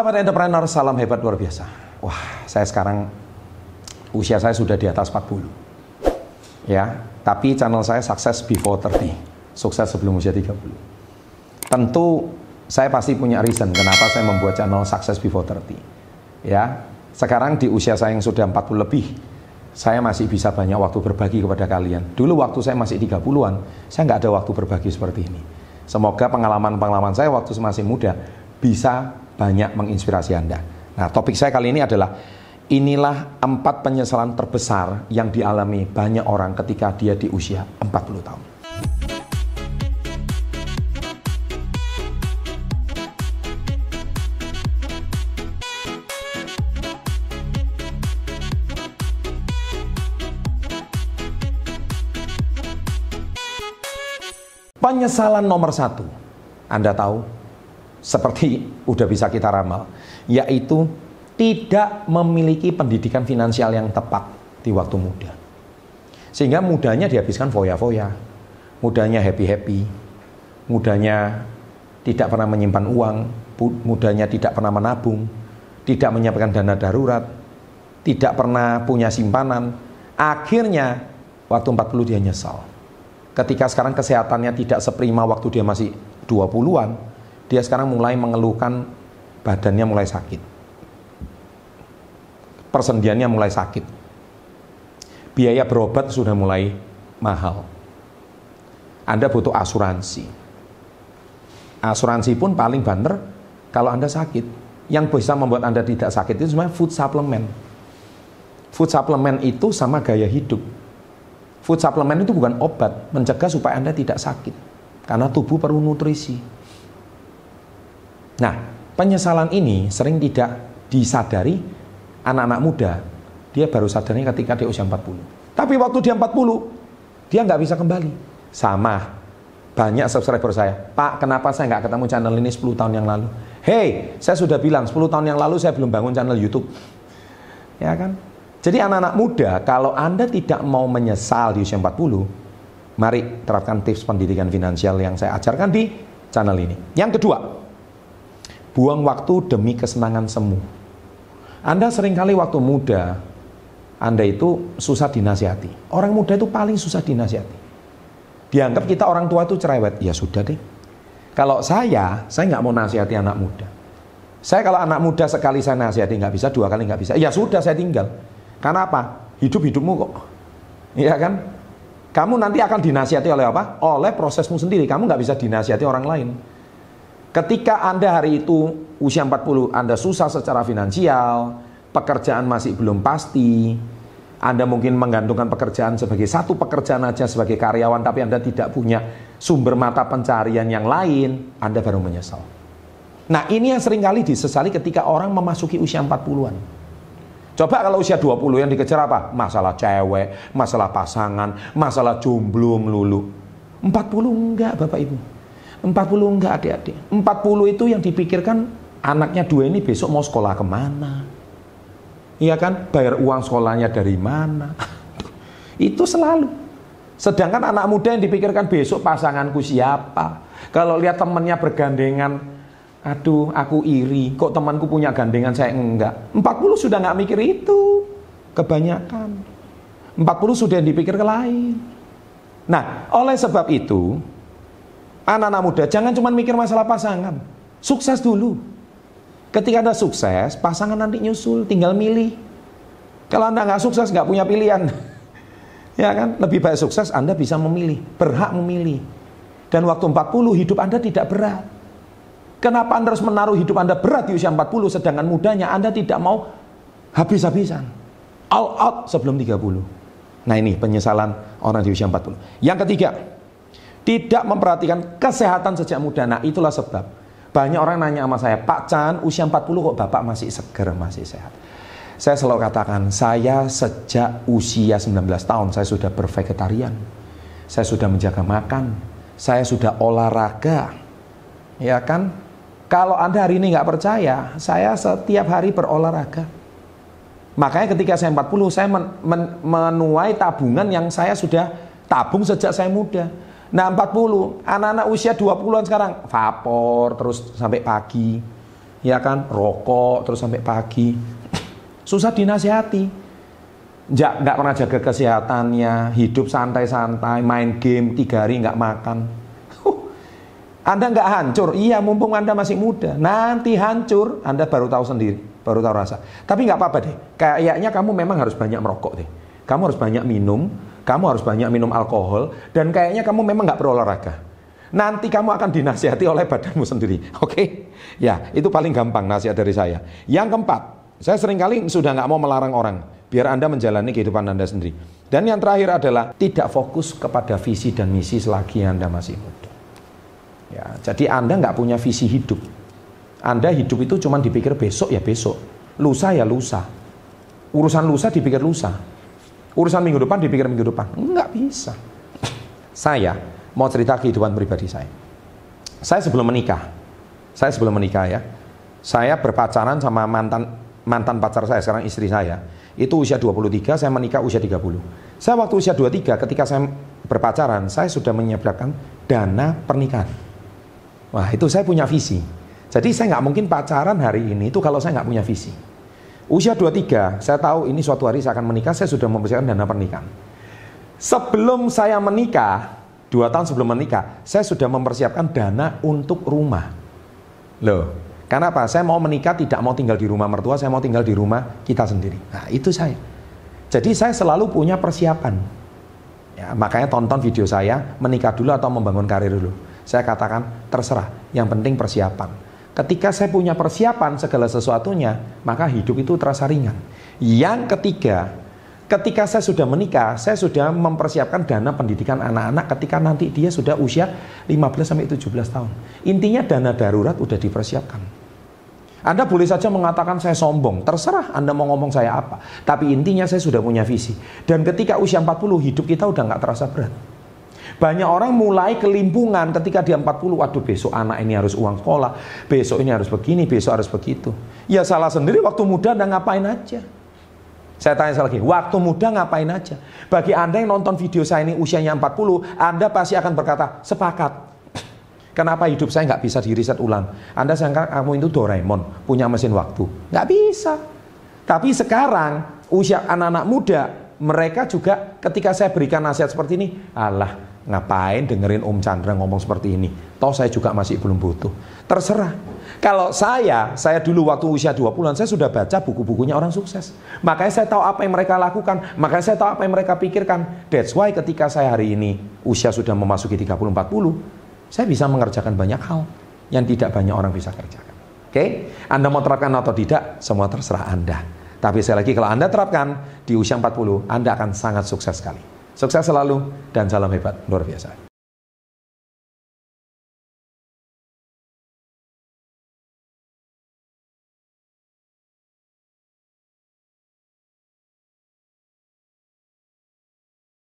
Sahabat entrepreneur, salam hebat luar biasa. Wah, saya sekarang usia saya sudah di atas 40. Ya, tapi channel saya sukses before 30. Sukses sebelum usia 30. Tentu saya pasti punya reason kenapa saya membuat channel sukses before 30. Ya, sekarang di usia saya yang sudah 40 lebih, saya masih bisa banyak waktu berbagi kepada kalian. Dulu waktu saya masih 30-an, saya nggak ada waktu berbagi seperti ini. Semoga pengalaman-pengalaman saya waktu masih muda bisa banyak menginspirasi Anda. Nah, topik saya kali ini adalah inilah empat penyesalan terbesar yang dialami banyak orang ketika dia di usia 40 tahun. Penyesalan nomor satu, Anda tahu seperti udah bisa kita ramal, yaitu tidak memiliki pendidikan finansial yang tepat di waktu muda. Sehingga mudanya dihabiskan foya-foya, mudanya happy-happy, mudanya tidak pernah menyimpan uang, mudanya tidak pernah menabung, tidak menyiapkan dana darurat, tidak pernah punya simpanan. Akhirnya waktu 40 dia nyesal. Ketika sekarang kesehatannya tidak seprima waktu dia masih 20-an, dia sekarang mulai mengeluhkan badannya mulai sakit. Persendiannya mulai sakit. Biaya berobat sudah mulai mahal. Anda butuh asuransi. Asuransi pun paling banter kalau Anda sakit. Yang bisa membuat Anda tidak sakit itu sebenarnya food supplement. Food supplement itu sama gaya hidup. Food supplement itu bukan obat, mencegah supaya Anda tidak sakit. Karena tubuh perlu nutrisi. Nah, penyesalan ini sering tidak disadari anak-anak muda. Dia baru sadarnya ketika dia usia 40. Tapi waktu dia 40, dia nggak bisa kembali. Sama, banyak subscriber saya. Pak, kenapa saya nggak ketemu channel ini 10 tahun yang lalu? Hei, saya sudah bilang 10 tahun yang lalu saya belum bangun channel YouTube. Ya kan? Jadi anak-anak muda, kalau Anda tidak mau menyesal di usia 40, mari terapkan tips pendidikan finansial yang saya ajarkan di channel ini. Yang kedua, buang waktu demi kesenangan semu. Anda sering kali waktu muda, Anda itu susah dinasihati. Orang muda itu paling susah dinasihati. Dianggap kita orang tua itu cerewet. Ya sudah deh. Kalau saya, saya nggak mau nasihati anak muda. Saya kalau anak muda sekali saya nasihati nggak bisa, dua kali nggak bisa. Ya sudah saya tinggal. Karena apa? Hidup hidupmu kok. Iya kan? Kamu nanti akan dinasihati oleh apa? Oleh prosesmu sendiri. Kamu nggak bisa dinasihati orang lain. Ketika Anda hari itu usia 40, Anda susah secara finansial, pekerjaan masih belum pasti, Anda mungkin menggantungkan pekerjaan sebagai satu pekerjaan aja sebagai karyawan, tapi Anda tidak punya sumber mata pencarian yang lain, Anda baru menyesal. Nah ini yang sering kali disesali ketika orang memasuki usia 40-an. Coba kalau usia 20 yang dikejar apa? Masalah cewek, masalah pasangan, masalah jomblo melulu. 40 enggak Bapak Ibu. 40 enggak adik-adik. 40 itu yang dipikirkan anaknya dua ini besok mau sekolah ke mana. Iya kan? Bayar uang sekolahnya dari mana. itu selalu. Sedangkan anak muda yang dipikirkan besok pasanganku siapa. Kalau lihat temennya bergandengan, aduh aku iri, kok temanku punya gandengan saya enggak. 40 sudah nggak mikir itu. Kebanyakan. 40 sudah dipikir ke lain. Nah, oleh sebab itu, anak-anak muda jangan cuma mikir masalah pasangan. Sukses dulu. Ketika Anda sukses, pasangan nanti nyusul, tinggal milih. Kalau Anda nggak sukses, nggak punya pilihan. ya kan? Lebih baik sukses, Anda bisa memilih. Berhak memilih. Dan waktu 40, hidup Anda tidak berat. Kenapa Anda harus menaruh hidup Anda berat di usia 40, sedangkan mudanya Anda tidak mau habis-habisan. All out sebelum 30. Nah ini penyesalan orang di usia 40. Yang ketiga, tidak memperhatikan kesehatan sejak muda. Nah, itulah sebab. Banyak orang nanya sama saya, Pak Chan, usia 40 kok Bapak masih seger, masih sehat. Saya selalu katakan, saya sejak usia 19 tahun, saya sudah bervegetarian. Saya sudah menjaga makan. Saya sudah olahraga. Ya kan? Kalau Anda hari ini nggak percaya, saya setiap hari berolahraga. Makanya ketika saya 40, saya men men menuai tabungan yang saya sudah tabung sejak saya muda. Nah 40, anak-anak usia 20-an sekarang vapor terus sampai pagi. ya kan, rokok terus sampai pagi. Susah dinasihati. Nggak, nggak pernah jaga kesehatannya, hidup santai-santai, main game, tiga hari nggak makan. anda nggak hancur, iya mumpung Anda masih muda. Nanti hancur, Anda baru tahu sendiri, baru tahu rasa. Tapi nggak apa-apa deh, kayaknya kamu memang harus banyak merokok deh. Kamu harus banyak minum, kamu harus banyak minum alkohol, dan kayaknya kamu memang nggak berolahraga. Nanti kamu akan dinasihati oleh badanmu sendiri. Oke? Okay? Ya, itu paling gampang nasihat dari saya. Yang keempat, saya sering kali sudah nggak mau melarang orang. Biar Anda menjalani kehidupan Anda sendiri. Dan yang terakhir adalah tidak fokus kepada visi dan misi selagi Anda masih muda. Ya, jadi Anda nggak punya visi hidup. Anda hidup itu cuma dipikir besok ya besok. Lusa ya lusa. Urusan lusa dipikir lusa. Urusan minggu depan dipikir minggu depan. Nggak bisa. Saya mau cerita kehidupan pribadi saya. Saya sebelum menikah, saya sebelum menikah ya, saya berpacaran sama mantan mantan pacar saya, sekarang istri saya. Itu usia 23, saya menikah usia 30. Saya waktu usia 23 ketika saya berpacaran, saya sudah menyiapkan dana pernikahan. Wah, itu saya punya visi. Jadi saya nggak mungkin pacaran hari ini itu kalau saya nggak punya visi. Usia 23, saya tahu ini suatu hari saya akan menikah, saya sudah mempersiapkan dana pernikahan. Sebelum saya menikah, dua tahun sebelum menikah, saya sudah mempersiapkan dana untuk rumah. Loh, karena apa? Saya mau menikah tidak mau tinggal di rumah mertua, saya mau tinggal di rumah kita sendiri. Nah, itu saya. Jadi saya selalu punya persiapan. Ya, makanya tonton video saya, menikah dulu atau membangun karir dulu. Saya katakan, terserah, yang penting persiapan. Ketika saya punya persiapan segala sesuatunya, maka hidup itu terasa ringan. Yang ketiga, ketika saya sudah menikah, saya sudah mempersiapkan dana pendidikan anak-anak ketika nanti dia sudah usia 15 sampai 17 tahun. Intinya dana darurat udah dipersiapkan. Anda boleh saja mengatakan saya sombong, terserah Anda mau ngomong saya apa. Tapi intinya saya sudah punya visi. Dan ketika usia 40 hidup kita udah nggak terasa berat. Banyak orang mulai kelimpungan ketika dia 40, waduh besok anak ini harus uang sekolah, besok ini harus begini, besok harus begitu. Ya salah sendiri waktu muda Anda ngapain aja. Saya tanya sekali lagi, waktu muda ngapain aja? Bagi Anda yang nonton video saya ini usianya 40, Anda pasti akan berkata, sepakat. Kenapa hidup saya nggak bisa diriset ulang? Anda sangka kamu itu Doraemon, punya mesin waktu. Nggak bisa. Tapi sekarang, usia anak-anak muda, mereka juga ketika saya berikan nasihat seperti ini, Allah, ngapain dengerin Om Chandra ngomong seperti ini? Toh saya juga masih belum butuh. Terserah. Kalau saya, saya dulu waktu usia 20-an, saya sudah baca buku-bukunya orang sukses. Makanya saya tahu apa yang mereka lakukan, makanya saya tahu apa yang mereka pikirkan. That's why ketika saya hari ini usia sudah memasuki 30-40, saya bisa mengerjakan banyak hal yang tidak banyak orang bisa kerjakan. Oke, okay? Anda mau terapkan atau tidak, semua terserah Anda. Tapi saya lagi, kalau Anda terapkan di usia 40, Anda akan sangat sukses sekali. Sukses selalu dan salam hebat, luar biasa.